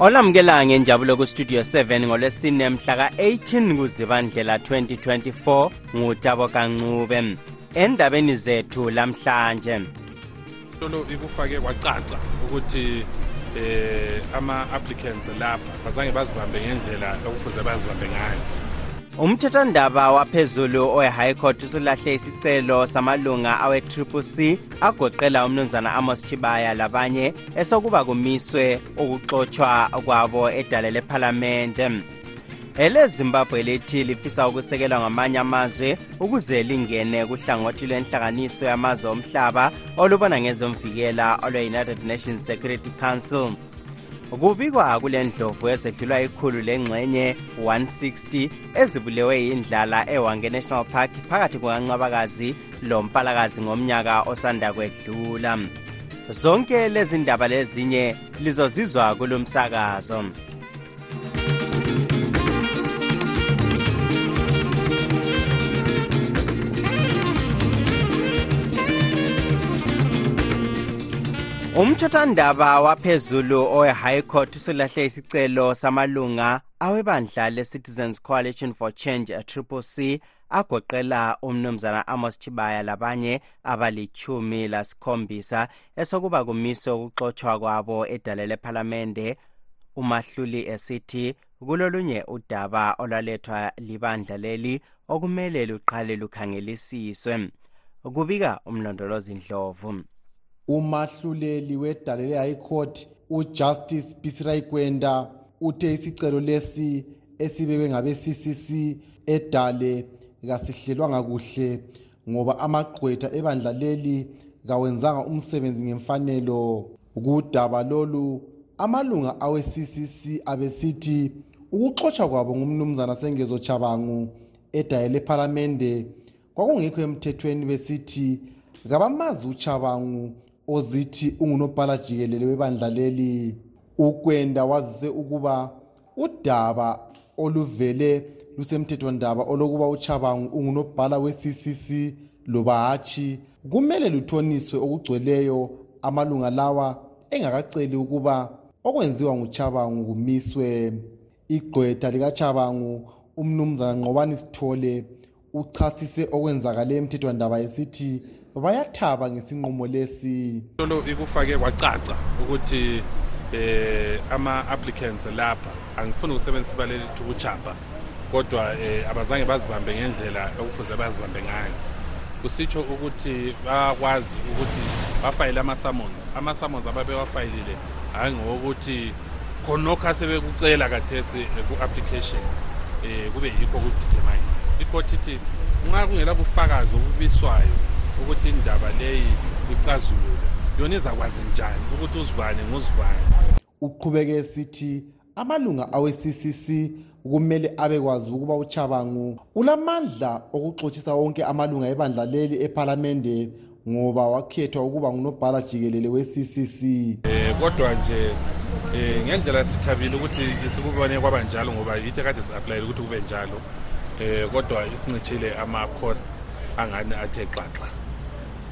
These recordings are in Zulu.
olamukela ngenjabulo kustudio 7 ngolwesine mhla ka-18 kuzibandlela 2024 ngutabo kancube endabeni zethu lamhlanje. Lolo ikufake kwacaca ukuthi eh ama-applicants lapha bazange bazibambe ngendlela okufuze bazibambe ngayo. Umthethwandaba waphezulu owe-high court usulahle isicelo samalunga awe-triple c agoqela umnumzana amos chibaya labanye esokuba kumiswe ukuxotshwa kwabo edale lephalamente elezimbabwe lithi lifisa ukusekelwa ngamanye amazwe ukuze lingene kuhlangothi lwenhlanganiso yamazwe omhlaba olubona ngezomvikela olwe-united nations security council kubikwa kule ndlovu esedlulwa ikhulu lengxenye 160 ezibulewe yindlala ewange national park phakathi kukancwabakazi lompalakazi ngomnyaka osanda kwedlula. Zonke lezi ndaba lezinye lizozizwa kulo msakazo umthethwandaba waphezulu owe-high court usulahle isicelo samalunga awebandla le-citizens coalition for change triple c agoqela umnumzana amos chibaya labanye abalichumi lasikhombisa esokuba kumiswe ukuxotshwa kwabo edale lephalamende umahluli esithi kulolunye udaba olwalethwa libandla leli okumele luqale lukhangelisiswe kubika umlondolozi ndlovu. Umahluleli wedale le-high court ujustice bisirai kwenda uthe isicelo lesi esibekwe ngabe-ccc edale kasihlelwanga kuhle ngoba amagqwetha ebandla leli kawenzanga umsebenzi ngemfanelo. Kudaba lolu amalunga awe-ccc abesithi ukuxotshwa kwabo ngumnumzana sengezo chabangu edale lephalamende kwakungekho emthethweni besithi kabamazi uchabangu ozithi ungunobhala jikelele webandla leli ukwenda wazise ukuba udaba oluvele lusemthethwandaba olokuba uchabangu ungunobhala we-ccc loba hatshi kumele luthoniswe okugcweleyo amalunga lawa engakaceli ukuba okwenziwa nguchabangu kumiswe igqwetha likachabangu umnumzana nqobani sithole uchasise okwenzakale emthethwandaba esithi bayathaba ngesinqumo lesi. Lolo ikufake kwacaca ukuthi eh ama-applicants lapha angifuni ukusebenzisa ibale lithi ukuchapha kodwa eh, abazange bazibambe ngendlela okufuze bazibambe ngayo. Kusitsho ukuthi bayakwazi ukuthi bafayile ama-summons. Ama-summons ababewafayilile hhayi ngokuthi khonokho asebekucela kathesi ku-application um kube yikho kudidemayo ikhothi ithi nxa kungela bufakazi obubiswayo ukuthi indaba leyi icazulule. Yona izakwazi njani ukuthi uzibane nguzibane uqhubeke esithi amalunga awe-ccc kumele abekwazi ukuba uchabangu ulamandla okuxotshisa wonke amalunga ebandla leli ephalamende ngoba wakhethwa ukuba ngunobhala jikelele we-ccc um kodwa nje um ngendlela sithabile ukuthi sikubone kwaba njalo ngoba yithi kade si-aplayele ukuthi kube njalo. Um kodwa isincitshile ama-cost angani athe xaxa.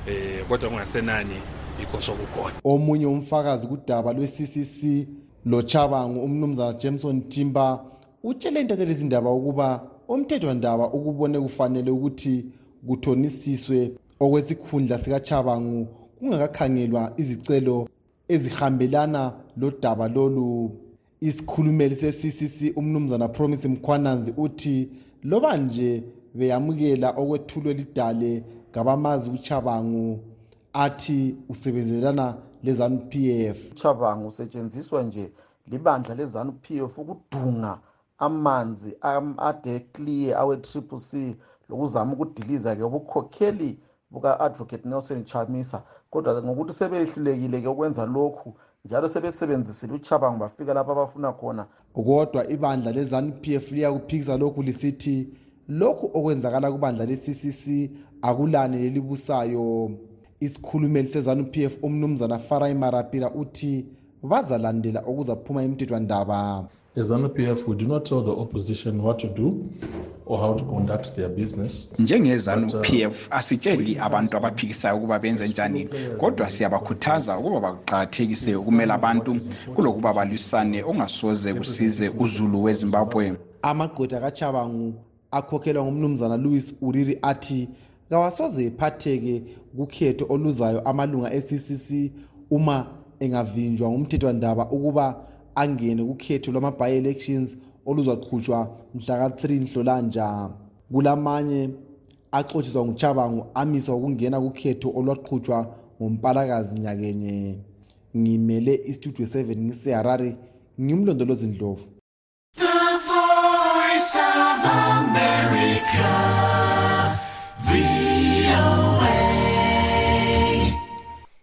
Um kodwa kungasenani yikho sokukhona. Omunye umfakazi kudaba lwe-ccc lochabangu umnumzana jameson timber utshele intathe lezindaba ukuba umthethwandaba ukubone kufanele ukuthi kuthonisiswe okwesikhundla sikachabangu kungakakhangelwa izicelo ezihambelana lodaba lolu. Isikhulumeli se-ccc umnumzana promise mkhwananzi uthi loba nje beyamukela okwethulwe lidale ngabamazi uchabangu athi usebenzelana lezanup f. Uchabangu usetshenziswa nje libandla lezanup f ukudunga amanzi ade clear awe-triple c lokuzama ukudiliza-ke ubukhokheli buka-advocate nelson chamisa. Kodwa ngokuthi sebehlulekile-ke ukwenza lokhu njalo sebesebenzisile uchabango bafika lapho abafuna khona. Kodwa ibandla le-zanup f liyakuphikisa lokhu lisithi lokhu okwenzakala kubandla le-ccc akulani lelibusayo isikhulumeli sezanup f umnumzana farai marapira uthi bazalandela okuzaphuma imithethwandaba As ZANU-PF, we do not tell the opposition what to do or how to conduct their business. njengezanu-pf asitsheli abantu abaphikisayo ukuba benze njani kodwa siyabakhuthaza ukuba baqakathekise ukumela abantu kulokuba balwisane okungasoze kusize uzulu wezimbabwe. Amagqwetha kachabangu akhokhelwa ngumnumzana louis uriri athi kawasoze ephatheke kukhetho oluzayo amalunga e-ccc uma engavinjwa ngumthethwandaba ukuba angene kukhetho lwama-by-elections oluzaqhutshwa mhlaka-3 nhlolanja. Kulamanye axotshiswa nguchabangu amiswa ukungena kukhetho olwaqhutshwa ngompalakazi nyakenye. Ngimele istudio 7 ngiseharare ngimlondolozi ndlovu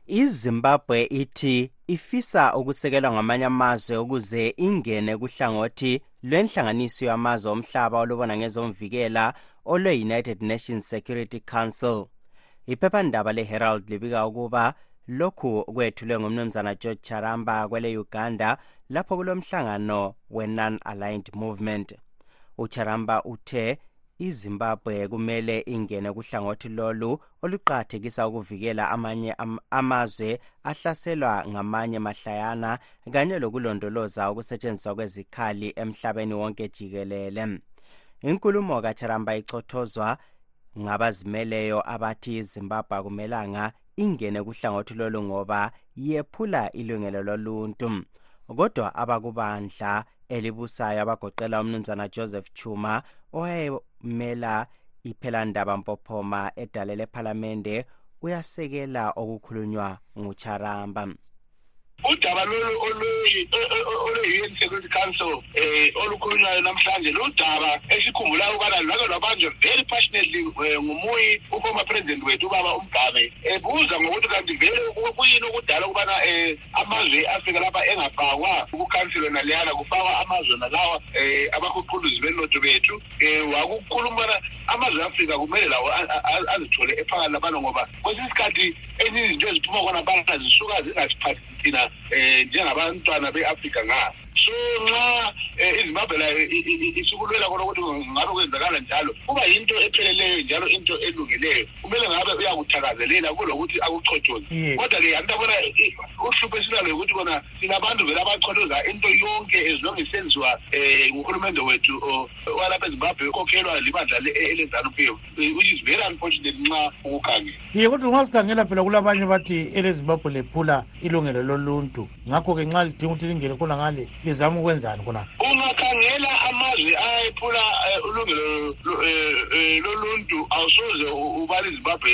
izimbabwe ithi ifisa ukusekelwa ngamanye amazwe ukuze ingene kuhlangothi lwenhlanganiso yamazwe omhlaba olubona ngezomvikela olwe-united nations security council. Iphephandaba le-herald libika ukuba lokhu kwethulwe ngumnumzana george charamba kwele-uganda lapho kulomhlangano we-non-aligned movement. Ucharamba uthe izimbabwe kumele ingene kuhlangothi lolu oluqakathekisa ukuvikela amanye am amazwe ahlaselwa ngamanye mahlayana kanye lokulondoloza ukusetshenziswa kwezikhali emhlabeni wonke jikelele. Inkulumo kacharamba icothozwa ngabazimeleyo abathi izimbabwe akumelanga ingene kuhlangothi lolu ngoba yephula ilungelo loluntu kodwa abakubandla elibusayo abagoqela umnumzana joseph chuma owayemela iphelandaba mpophoma edale lephalamende uyasekela okukhulunywa ngucharamba udaba lolu olwe-un security council um olukhulunywayo namhlanje ludaba esikhumbulayo ukubana lwake lwabanjwa very passionately um ngumuyi uformer president wethu ubaba umgabe ebuza ngokuthi kanti vele kuyini okudala ukubana um amazwe e-afrika lapha engafakwa kukhansilo naleyana kufakwa amazwe nalawa um abakhuquluzi benotho bethu. Um wakukhuluma ubana amazwe e-afrika kumele lawo azithole ephakathi labana ngoba kwesinye isikhathi ezinye izinto eziphuma khona bana zisuka zingasiphathi thina eh, jihar an tanabi african ha so nxa izimbabwe layo isikulwela khona ukuthi ngabe kwenzakala njalo kuba yinto epheleleyo njalo into elungileyo kumele ngabe uyakuthakazelela kulokuthi akuchothoze kodwa-ke antabona uhlupho esilalo yokuthi kona sinabantu vele abachothoza into yonke ezilonge isenziwa um nguhulumende wethu walapha ezimbabwe ukhokhelwa libandla elezanup which is very unfortunate nxa ukukhangela. Ye kodwa nxa sikhangela phela kulabanye bathi elezimbabwe lephula ilungelo loluntu. Ngakho-ke nxa lidinga ukuthi lingene khona ngale lizama ukwenzani khona? Ungakhangela amazwe ayephula ulungelo loluntu awusoze ubala izimbabwe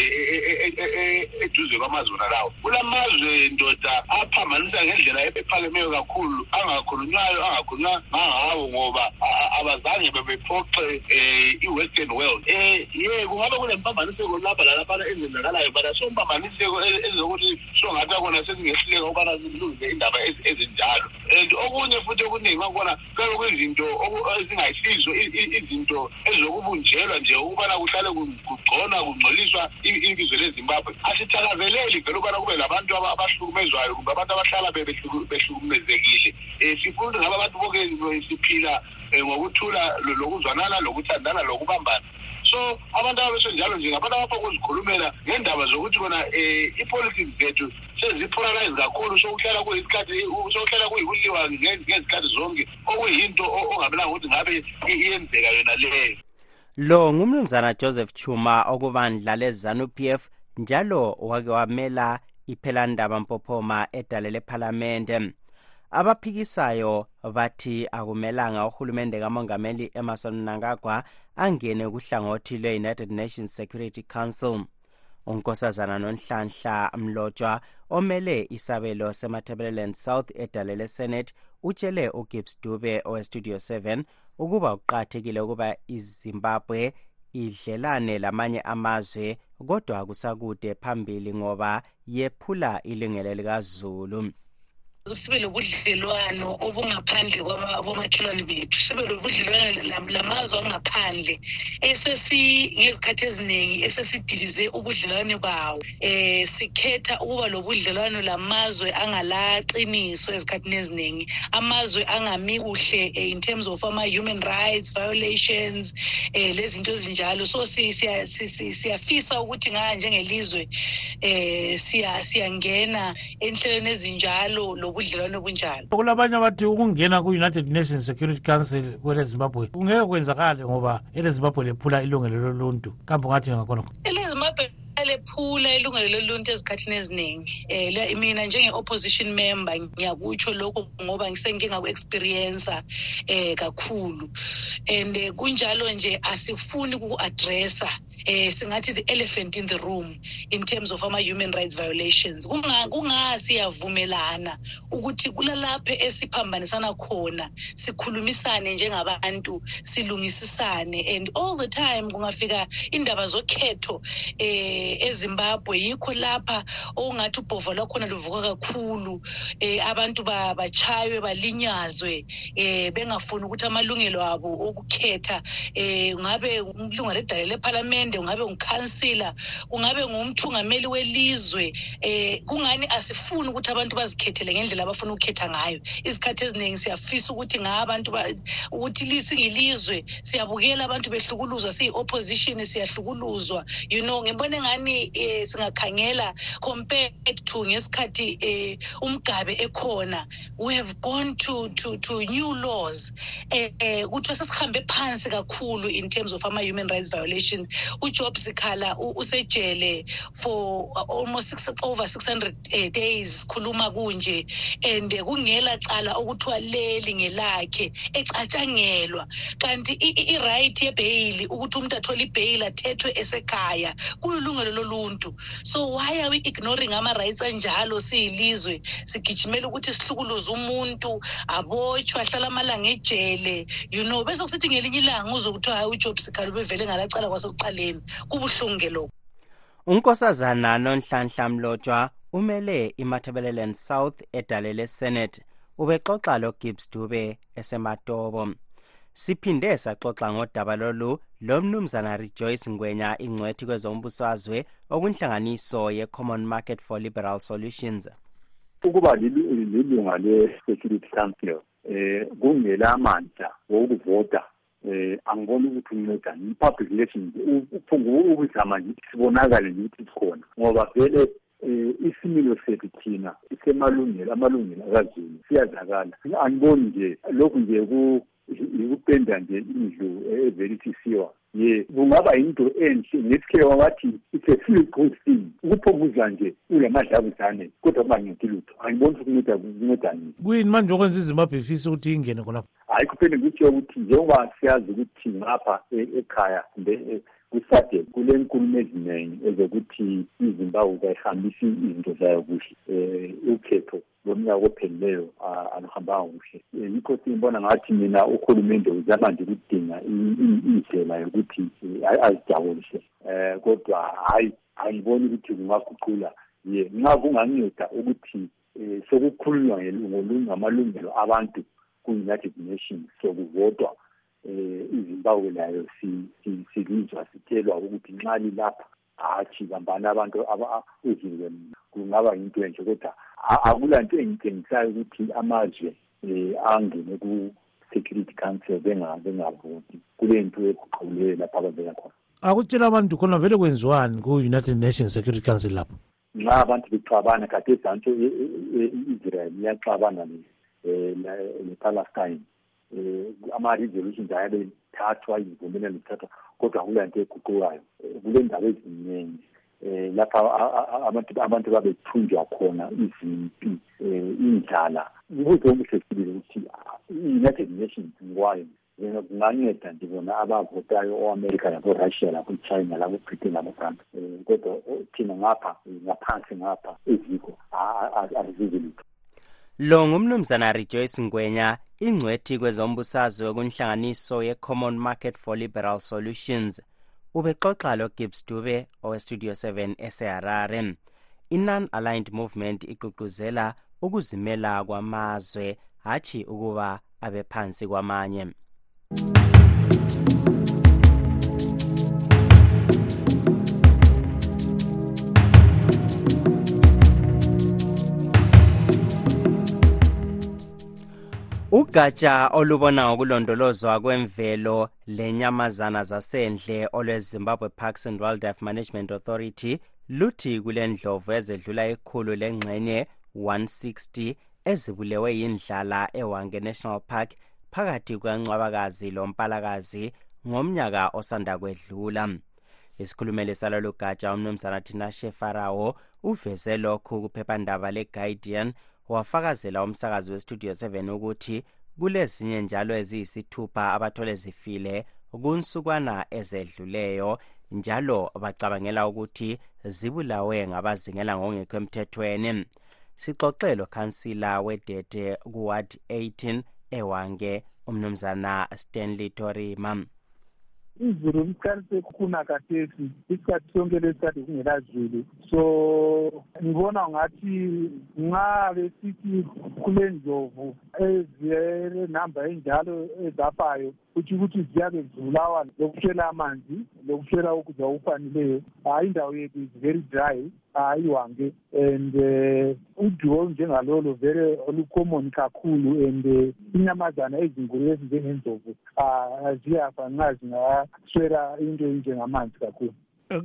eduze kwamazwe nalawo kulamazwe ndoda aphambanisa ngendlela ephakemeyo kakhulu angakhulunywayo angakhulunywa ngangawo ngoba abazange bebephoxe um i-western world. Um ye kungabe kulempambaniseko lapha lalaphana ezenzakalayo bana sompambaniseko ezokuthi songathi akona sesingehluleka ukubana zilungise indaba ezinjalo. And okunye futhi okuningi kwakhona kuyabe kuyizinto ezingayisizo izinto ezokubunjelwa nje ukubana kuhlale kugconwa kungcoliswa ibizo lezimbabwe. Asithakazeleli vele ukubana kube labantu abahlukumezwayo kumbe abantu abahlala behlukumezekile. Um sifuna ukuthi ngabe abantu bonke siphila ngokuthula lokuzwanana lokuthandana lokubambana. So abantu ababesenjalo nje ngabantu abapha ukuzikhulumela ngendaba zokuthi kona um ipolitics zethu sezipolarize kakhulu sokuhlala kuyisikhathi sokuhlala kuyikuliwa ngezikhathi zonke okuyinto ongabelanga ukuthi ngabe iyenzeka yona leyo. Lo ngumnumzana joseph chuma okubandla lezanup f njalo wake wamela iphelandaba mpophoma edale lephalamende abaphikisayo bathi akumelanga uhulumende kamongameli emerson mnangagwa angene kuhlangothi lwe-united nations security council. Unkosazana nonhlanhla mlotshwa omele isabelo sematabeleland south edale lesenate utshele ugibbs dube owestudio 7 ukuba kuqakathekile ukuba izimbabwe idlelane lamanye amazwe kodwa kusakude phambili ngoba yephula ilungelo likazulu. Sibe lobudlelwano obungaphandle kwabomakhelwane bethu. Sibe lobudlelwano lamazwe angaphandle ngezikhathi eziningi esesidilize ubudlelwane bawo. Um sikhetha ukuba lobudlelwano lamazwe angalaqiniso ezikhathini eziningi. Amazwe angami kuhle eh, in terms of ama-human rights violations um lezinto ezinjalo. So siyafisa ukuthi ngaya njengelizwe um siyangena enhlelweni ezinjalo lobudlelwane obunjalo. Kulabanye abathi ukungena ku-united nations security council kwele-zimbabwe kungeke kwenzakale ngoba ele-zimbabwe lephula ilungelo loluntu. Kambe ungathi ngakhonokho ele-zimbabwe lephula ilungelo loluntu ezikhathini eziningi. Um mina njenge-opposition member ngiyakutsho lokho ngoba ngisengike ngaku-experiensa um kakhulu. And uh, kunjalo nje asifuni kuku-adressa eh singathi the elephant in the room in terms of ama-human rights violations. Kunga siyavumelana ukuthi kulalapho esiphambanisana khona sikhulumisane njengabantu silungisisane and all the time kungafika indaba zokhetho eh ezimbabwe. Yikho lapha okungathi ubhova lwakhona luvuka kakhulu eh abantu bachaywe balinyazwe eh bengafuni ukuthi amalungelo abo okukhetha eh ngabe ilunga ledale lephalamende ungabe ngukhansila ungabe ngumthungameli welizwe eh kungani asifuni ukuthi abantu bazikhethele ngendlela abafuna ukukhetha ngayo? Izikhathi eziningi siyafisa ukuthi ngabantu ukuthi lisingilizwe siyabukela abantu behlukuluzwa siyi-opposition siyahlukuluzwa. You know ngibona engani eh, singakhangela compared to ngesikhathi eh, umgabe ekhona. We have gone to, to, to new laws. Eh, eh, kuthiwa sesihambe phansi kakhulu in terms of ama-human rights violation ujob sikhala usejele for almost six, over 600 uh, days khuluma kunje and kungela cala okuthiwa leli ngelakhe ecatshangelwa. Kanti i-right yebheyili ukuthi umuntu athole ibheyili athethwe esekhaya kululungelo loluntu. So why are we ignoring ama-rights anjalo? Siyilizwe sigijimela ukuthi sihlukuluze umuntu abotshwe ahlala amalanga ejele. You know bese kusithi ngelinye ilanga uze kuthiwa hayi ujob sikhala ubevele ngalacala kwasekuqaleni kubuhlungu-ke lokhu. Unkosazana nonhlanhla mlotshwa umele imatabeleland south edale lesenate ubexoxa logibbs dube esematobo. Siphinde saxoxa ngodaba lolu lomnumzana rejoyce ngwenya ingcwethi kwezombusazwe okunhlanganiso ye-common market for liberal solutions. Ukuba lilunga le-security council um kungela amandla wokuvota eh angiboni ukuthi uncedani i-public relations uphunguka ukuzama nje sibonakale ukuthi sikhona. Ngoba vele eh isimilo sethu thina isemalungelo amalungelo akazulu siyazakala. Angiboni nje lokhu nje yikupenda nje indlu evelisisiwa ye kungaba yinto enhle ngesikhewa wathi it's a feel good thing ukuphumuza nje ulamadlabuzane kodwa kungancedi lutho angiboni ukuthi kunceda kuncedani kuyini manje okwenza izimbabwe ifisa ukuthi ingene khonapho? Hayi kuphinde kutsho ukuthi njengoba siyazi ukuthi ngapha ekhaya kumbe kusade kule nkulumo eziningi ezokuthi izimbabwe kayihambisi izinto zayo kuhle um ukhetho lomnyaka ophelileyo aluhambanga kuhle. Yikho siyibona ngathi mina uhulumende uzama nje ukudinga indlela yokuthi azijabulise. Um kodwa hhayi angiboni ukuthi kungaguqula ye nxa kunganceda ukuthi um sokukhulunywa ngamalungelo abantu ku-united nations sokuvotwa eh izimbabwe nayo silizwa sitshelwa ukuthi nxa lilapha hatshi bambani abantu uzulu kungaba yinto enje kodwa akulanto engitshengisayo ukuthi amazwe um angene ku-security council bengavoti. Kule nto eguquleyo lapho abavela khona. Akutshela abantu khona vele kwenziwani ku-united nations security council lapho? Nxa abantu bexabana kade zanto i-israel iyaxabana nepalestine um ama-resolutions ayabe thathwa izivumelelo zithathwa kodwa kulanto eguqukayo kule ndawo eziningi um lapha abantu babethunjwa khona izimpi um indlala ubuze omuhle sibili ukuthi i-united nations ngikwayo kunganceda nje bona abavotayo o-amerika labo-russia labo-china labo-britain labo-france um kodwa thina ngapha ngaphansi ngapha eziko azizi lutho lo ngumnumzana rejoyce ngwenya ingcwethi kwezombusazwe kunhlanganiso ye-common market for liberal solutions. Ubexoxa logibbs dube owestudio 7 eseharare. I-non-aligned movement igqugquzela ukuzimela kwamazwe hatshi ukuba abe phansi kwamanye ugatsha olubona ngokulondolozwa kwemvelo lenyamazana zasendle olwezimbabwe parks and wildlife management authority luthi kulendlovu ezedlula ikhulu lengxenye 160 ezibulewe yindlala ewange national park phakathi kwencwabakazi lompalakazi ngomnyaka osanda kwedlula. Isikhulumeli salolu gatsha umnumzana tinashe farawo uveze lokhu kuphephandaba le-guardian wafakazela umsakazi westudio 7 ukuthi kulezinye njalo eziyisithupha abathole zifile kunsukwana ezedluleyo njalo bacabangela ukuthi zibulawe ngabazingela ngokungekho emthethweni. Sixoxe lokhansila wedede kuward 18 ewange umnumzana stanley torima. Izulu liqalise kuna kathesi isikhathi sonke lesikhathi kungela zulu so ngibona ngathi nxa besithi kule ndlovu ezilenamba enjalo ezafayo kutsho ukuthi ziyabe zibulawa lokuswela amanzi lokuswela ukudla okufaneleyo hayi indawo yethu is very dry hayiwange and um uduo olunjengalolo vele olucommon kakhulu and uh, inyamazana ezinkulu ezinjengendlovu ziyafa nxa zingaswela into enjengamanzi kakhulu.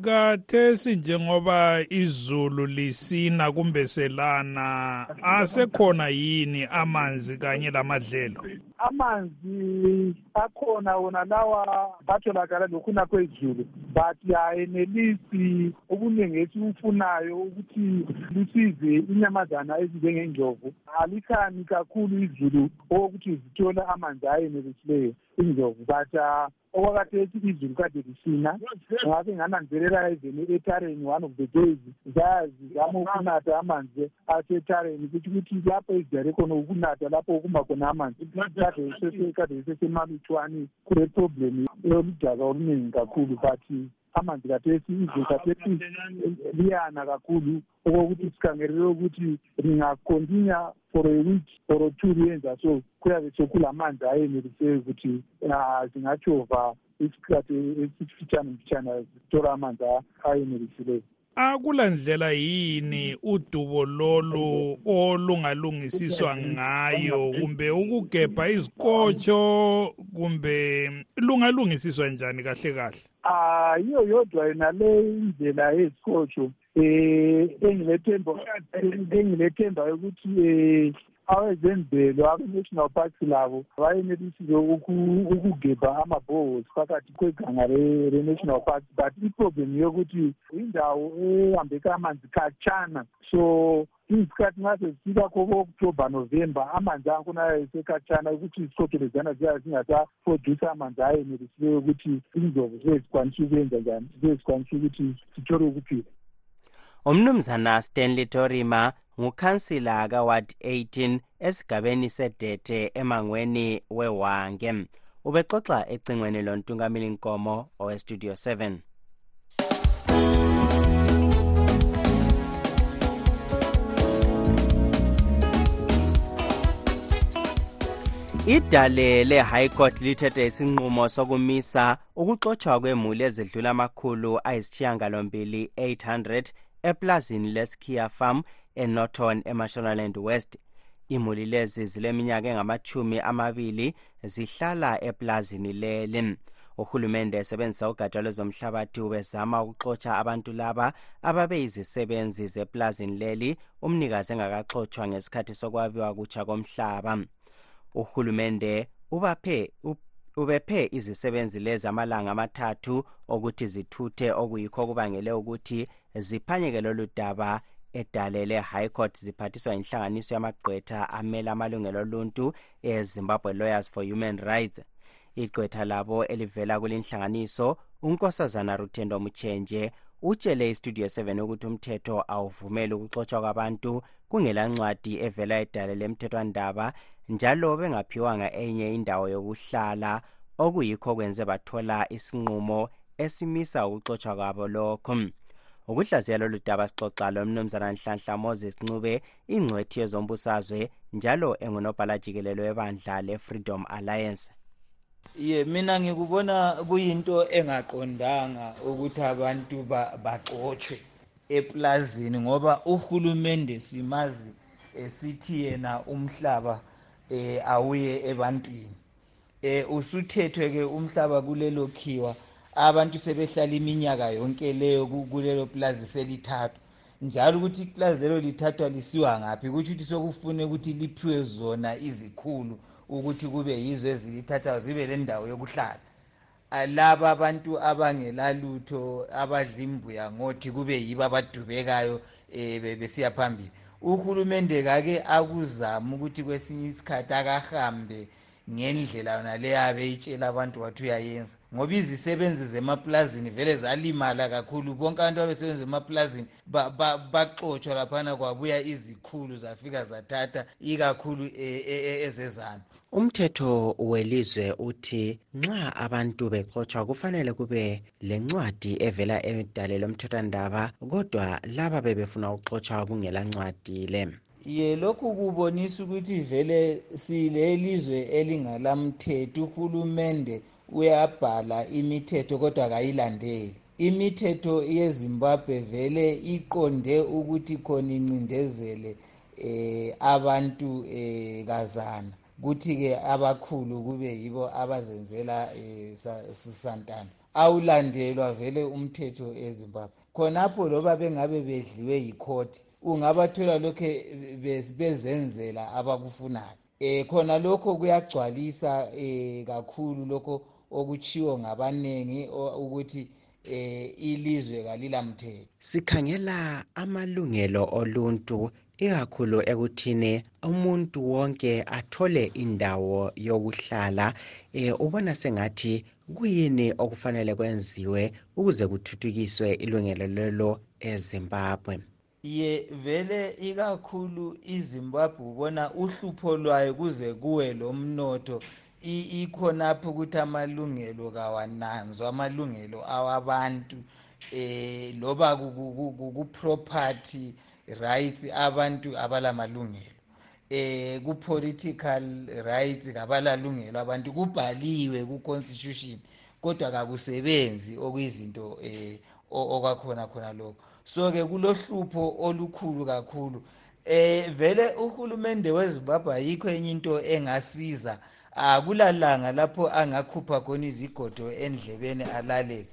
Kathesi njengoba izulu lisina kumbe selana asekhona yini amanzi kanye lamadlelo amanzi akhona wona lawa atholakala lokhuna kwezulu but ayenelisi okuningi esikufunayo ukuthi lusize inyamazana ezinjengendlovu alikhani kakhulu izulu okokuthi zithole amanzi ayenelisileyo indlovu but uh, okwakathethi izulu kade lisina. Ngabe ngananzelela even etareni one of the days zayazizama ukunatha amanzi asetareni kutsho ukuthi lapho ezijare khona ukunatha lapho okuma khona amanzi kade sesemalutshwane kule problem yoludaka oluningi kakhulu but amanzi kathesi izulu kathesi liyana kakhulu. Okokuthi sikhangelele ukuthi lingakontinya for a week or two liyenza so kuyabe sekulamanzi ayeneliseyo ukuthi zingajova isikhathi esifitshane mfitshane zithola amanzi ayenelisileyo akula ndlela yini udubo lolu olungalungisiswa ngayo kumbe ukugebha izikotsho kumbe lungalungisiswa njani kahle kahle ah yiyo yodwa yona le indlela yezikotsho eh engilethemba engilethemba ukuthi eh awezemvelo abe-national parks labo bayenelisile ukugebha ama-boholes phakathi kweganga le-national park but iproblem yokuthi indawo ehambeka amanzi khatshana. So izikhathi nxa sezifika ko-october november amanzi akhona esekhatshana ukuthi izikotho leziyana ziyabe zingasaproduce amanzi ayenelisileyo ukuthi indlovu zibe zikwanisa ukuyenza njani zibe zikwanisa ukuthi zithole ukuphila umnumzana stanley torima ngukhansila kaward 18 esigabeni sedete emangweni wewange ubexoxa ecingweni lontungamili nkomo owestudio 7 idale le-high court lithethe isinqumo sokumisa ukuxotshwa kwemuli ezidlula amakhulu ayisishiyangalombili 800 eplazini leskiya farm enorton emashonaland west. Imuli lezi zileminyaka engamachumi amabili zihlala eplazini leli. Uhulumende esebenzisa ugatsha lwezomhlabathi ubezama ukuxotsha abantu laba ababeyizisebenzi zeplazini leli umnikazi engakaxotshwa ngesikhathi sokwabiwa kutsha komhlaba. Uhulumende ubaphe ubephe izisebenzi lezi amalanga amathathu okuthi zithuthe okuyikho okubangele ukuthi ziphanyeke lolu daba edale le-high court ziphathiswa inhlanganiso yamagqwetha amele amalungelo oluntu ezimbabwe lawyers for human rights. Igqwetha labo elivela kulinhlanganiso unkosazana ruthendo muchenje utshele istudio 7 ukuthi umthetho awuvumeli ukuxotshwa kwabantu kungelancwadi evela edale lemthethwandaba njalo bengaphiwanga enye indawo yokuhlala. Okuyikho kwenze bathola isinqumo esimisa ukuxotshwa kwabo lokho ukuhlaziya lolu daba sixoxa lo mnumzana nhlanhla moses ncube ingcwethi yezombusazwe njalo engunobhala jikelelo webandla le-freedom alliance. Ye mina ngikubona kuyinto engaqondanga ukuthi abantu baxotshwe eplazini ngoba uhulumende simazi esithi yena umhlaba eh awuye ebantwini. Eh usuthethwe ke umhlaba kulelo khiwa abantu sebehlala iminyaka yonke leyo kulelo plazi selithathwa. Njalo ukuthi iplazi lelo lithathwa lisiwa ngaphi? Kutsho ukuthi sokufune ukuthi liphiwe zona izikhulu ukuthi kube yizo ezilithathayo zibe lendawo yokuhlala. Laba abantu abangelalutho abadla imbuya ngothi kube yibo abadubekayo um besiya phambili. Uhulumende kake akuzama ukuthi kwesinye isikhathi akahambe ngendlela yona le abeyitshela abantu wathi uyayenza. Ngoba izisebenzi zemaplazini vele zalimala kakhulu. Bonke abantu babesebenzi emaplazini baxotshwa ba, ba laphana kwabuya izikhulu zafika zathatha ikakhulu e, e, e, ezezana umthetho welizwe uthi nxa abantu bexotshwa kufanele kube le ncwadi evela edale lomthethwandaba kodwa laba bebefuna ukuxotshwa kungela ncwadi le ye lokhu kubonisa ukuthi vele silelizwe elingalamthetho uhulumende uyabhala imithetho kodwa kayilandeli. Imithetho yezimbabwe vele iqonde ukuthi khona incindezele eh abantu eh kazana kuthi-ke abakhulu kube yibo abazenzela eh santana. Awulandelwa vele umthetho ezimbabwe. Khonapho loba bengabe bedliwe yikhoti ungabathola lokhu bezenzela abakufunayo. Um khona lokho kuyagcwalisa um kakhulu lokho okuchiwo ngabaningi ukuthi um ilizwe kalilamthetho. Sikhangela amalungelo oluntu ikakhulu ekuthini umuntu wonke athole indawo yokuhlala eh ubona sengathi kuyini okufanele kwenziwe ukuze kuthuthukiswe ilungelo lelo eZimbabwe. Ye vele ikakhulu izimbabwe ubona uhlupho lwayo kuze kuwe lomnotho. Ikhonapho ukuthi amalungelo kawananzwa amalungelo awabantu eh loba ku-property rights abantu abalamalungelo. Eh ku-political rights kabalalungelo abantu kubhaliwe ku-constitution kodwa kakusebenzi okuyizinto eh okwakhona khona lokho. So-ke kulohlupho olukhulu kakhulu. Eh vele uhulumende wezimbabwe ayikho enye into engasiza. Akulalanga lapho angakhupha khona izigodo endlebeni alalele.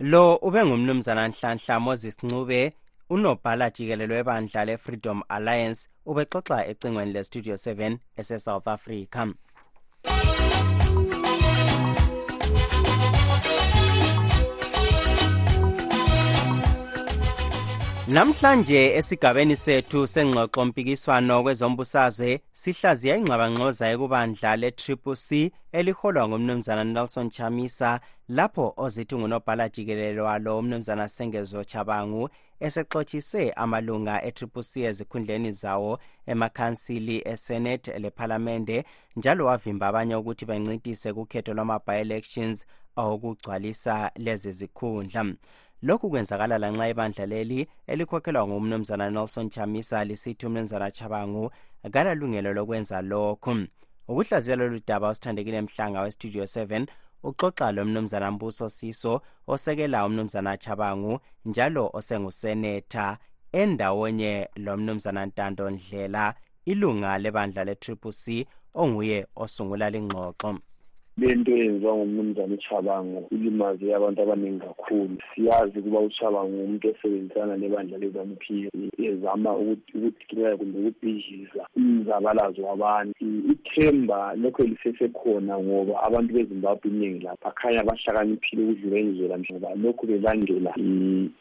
Lo ube ngumnumzana nhlanhla moses ncube unobhala jikelelo webandla le-freedom alliance ubexoxa ecingweni le-studio 7 esesouth africa. Namhlanje esigabeni sethu sengxoxo mpikiswano kwezombusazwe sihlaziya ingxabangxoza ekubandla le-triple c eliholwa ngumnumzana nelson chamisa lapho ozithi ngunobhala jikelelo walo umnumzana sengezo chabangu esexotshise amalunga e-triple c ezikhundleni zawo emakhansili esenate lephalamende njalo wavimba abanye ukuthi bencintise kukhetho lwama-bi-elections awokugcwalisa lezi zikhundla. Lokhu kwenzakala lanxa ibandla leli elikhokhelwa ngumnumzana nelson chamisa lisithi umnumzana chabangu kalalungelo lokwenza lokhu. Ukuhlaziya lolu daba usithandekile mhlanga westudio 7 uxoxa lo mnumzana mbuso siso osekela umnumzana chabangu njalo osengusenetha. Endawonye lo mnumzana ntando ndlela ilunga lebandla le-triple c onguye osungula lingxoxo. Lento eyenziwa ngumnumzana uchabango ilimaze abantu abaningi kakhulu. Siyazi ukuba uchabango umuntu osebenzisana nebandla lezanup ezama ukudikilela kumbe ukubhidliza umzabalazo wabantu. Ithemba lokho lisesekhona ngoba abantu bezimbabwe iningi lapha akhanya bahlakaniphile ukudlula indlela ngoba lokhu belandela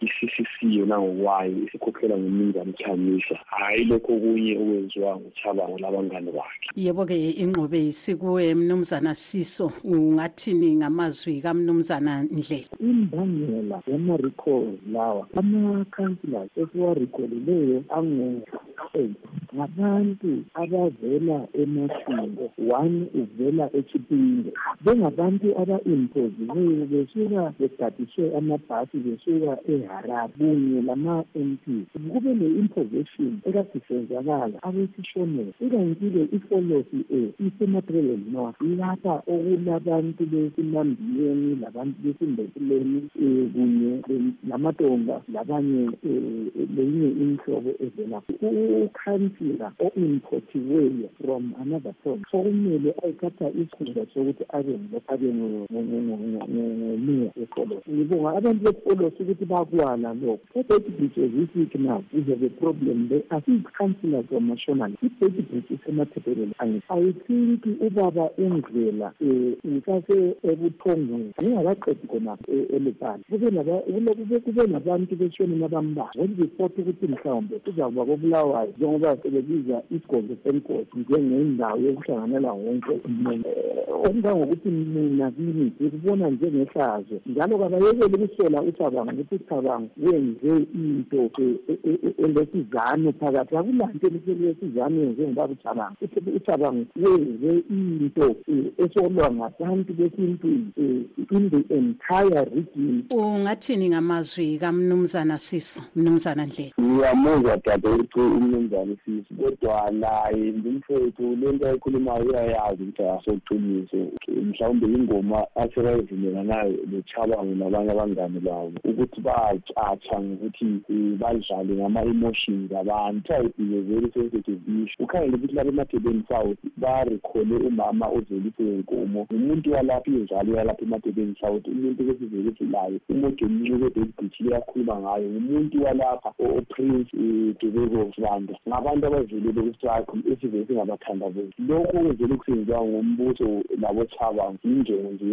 i-ccc yona ngokwayo isikhokhelwa ngumnumzana uchamisa hhayi lokho okunye okwenziwa nguchabango labangane bakhe. Yebo-ke inqobe yisikuwe mnumzana siso. Siso ungathini ngamazwi kamnumzana ndlela imbangela yama-recalls lawa ama-councillors esiwarekholileyo angu-eight. Ngabantu abavela emashingo one uvela echipinge bengabantu aba-impoziweyo besuka begadiswe amabhasi besuka eharare kunye lama-m p. Kube ne-imposition ekadisenzakala abesishonela ikankile ifolosi e isematreleni north lapha okulabantu besimambiyeni labantu besimbesileni um kunye lamatonga labanye um lenye inhlobo evela ukhansila o-importiweyo from another point sokumele ayithatha isikhundla sokuthi abe abe ngomeya wefolosi ngibonga abantu befolosi ukuthi bakwala lokho. Ebhedi bridge as we speak now we have a problem there asiyi-councillors wamashonal ibhedi bridge isemathebeleni. I think ubaba undlela um usase ebuthongweni ngingakaqedi khonapho elebala kube nabantu beshonini abambalwa ngoliripoti ukuthi mhlawumbe kuzakuba kobulawayo njengoba sebebiza isigodlo senkosi njengendawo yokuhlanganela wonke umuntu okungangokuthi mina kimi ngikubona njengehlazo. Njalo kabayekele ukusola ucabango ukuthi ucabango wenze into elesizano phakathi. Akulanto elesizano yenze ngobaba ucabango ucabango wenze into esolwa ngabantu besintwini in the entire region. Ungathini ngamazwi kamnumzana siso mnumzana ndlela ngiyamuzwa dadewethu umnumzana isiso kodwa naye ngumfowethu lento ayikhulumayo uyayazi ukuthi asoqiniso mhlawumbe ingoma asekayivumelana nayo lechabango nabanye abangane babo ukuthi bayacatsha ngokuthi eh, badlale ngama-emotions abantu. Very sensitive issue. Ukhangele ukuthi emadebeni south barekhole umama ngumuntu walapha injalo yalapha emadebeni south umuntu layo umuntu liyakhuluma ngayo ngumuntu walapha oprince eh, dubeko ngabantu lokhu kusenziwa ngombuso yinjongo nje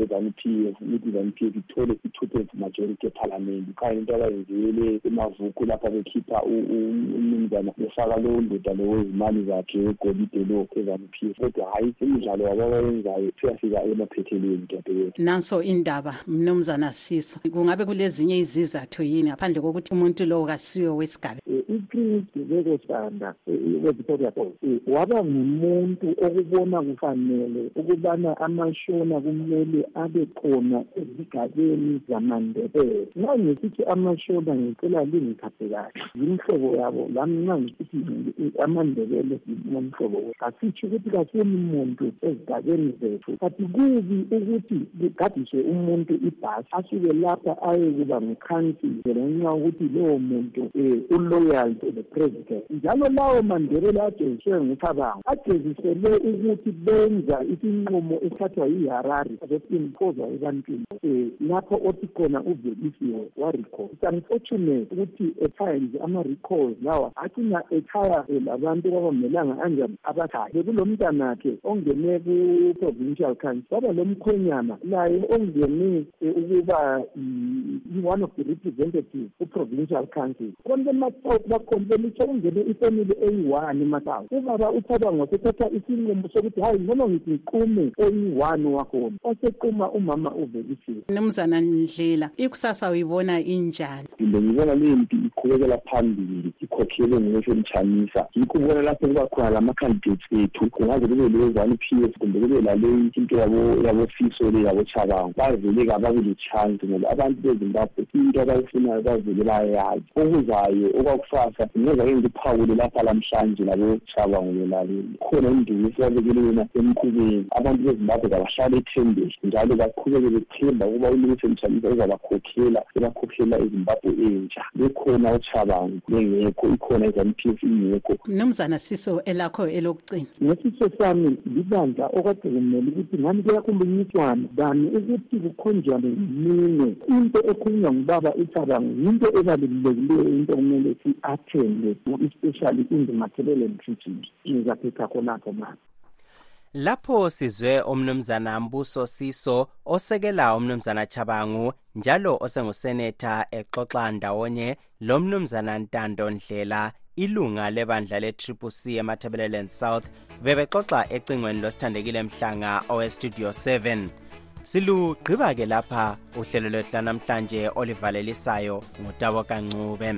ukuthi ithole i-two thirds majority ephalamende ukhanye into abayenzele emavuku lapha bekhipha umnumzana befaka lowo ndoda lo wezimali zakhe wegolide lo ezanu p f kodwa hhayi imidlalo yabo abayenzayo siyafika emaphethelweni dadewethu nanso indaba mnumzana siso kungabe kulezinye izizathu yini ngaphandle kokuthi umuntu lowo kasiwe wesigaba? Uprince dubeko sibanda we-victoria falls waba ngumuntu okubona kufanele ukubana amashona kumele abe khona ezigabeni zamandebele. Nxa ngisithi amashona ngicela lingithathe kahle. Yimhlobo yabo lami nxa ngisithi amandebele nomhlobo we kasitsho ukuthi kasuni muntu ezigabeni zethu. Kanti kubi ukuthi kugadiswe umuntu ibhasi asuke lapha ayekuba ngukhansile ngenxa yokuthi lowo muntu um uloyal to the president. Njalo lawo mandebele ageziswe ngucabango agezisele ukuthi benza isinqumo esithathwa yiharari zokuimpoza ebantwini um lapho othi khona uvelisiwe warecall it's unfortunate ukuthi at times ama-recalls lawa acina echaya labantu kwabamelanga anjani abakhaya bekulo mntanakhe ongene ku-provincial council waba lo mkhwenyana laye ongene ukuba i-one of the representatives ku-provincial council. Abantu bemasouth bakhona belitsho kungene ifamily eyi-one emasouth ubaba ucabango sethatha isinqumo sokuthi hayi noma ngithi ngiqume eyi-one wakhona wasequma umama uvelisiwe. Mnumzana ndlela ikusasa uyibona injani? Ngibona lempi iqhubekela phambili ikhokhele ngokwesentshanyisa yikho ubona lapho kuba khona lama-candidates ethu kungaze kube le-zanu p f kumbe kube lale into yabofiso le yabochabango bavele kababe le-chance ngoba abantu bezimbabwe into abayifunayo bavele bayayazi. Okuzayo okwakusasa ngeza ke ngiphawule lapha lamhlanje labochabango belaleli khona indumo esibabekele yona emqubeni abantu bezimbabwe kabahlale ethembeni njalo baqhubeke bethemba ukuba ulungisentshanyisa uzabakhokhela ebakhokhela ezimbabwe entsha. Bekhona uchabango bengekho ikhona izanu p f ingekho. Mnumzana siso elakho elokucina. Ngesiso sami libandla okade kumele ukuthi ngani kuyakhulunyiswana. Dani ukuthi kukhonjwane ngeminwe into ekhulunywa ngubaba ucabango yinto ebalulekileyo into kumele si-athende especially in the material treaties ngizaphetha khonapho mani lapho sizwe umnumzana mbuso siso osekela umnumzana chabangu njalo osenguseneta exoxa ndawonye lo mnumzana ntando ndlela ilunga lebandla le-triple c ematabeleland south bebexoxa ecingweni losithandekile mhlanga owestudio 7 silugqiba ke lapha uhlelo lwethu lanamhlanje olivalelisayo ngutabo kancube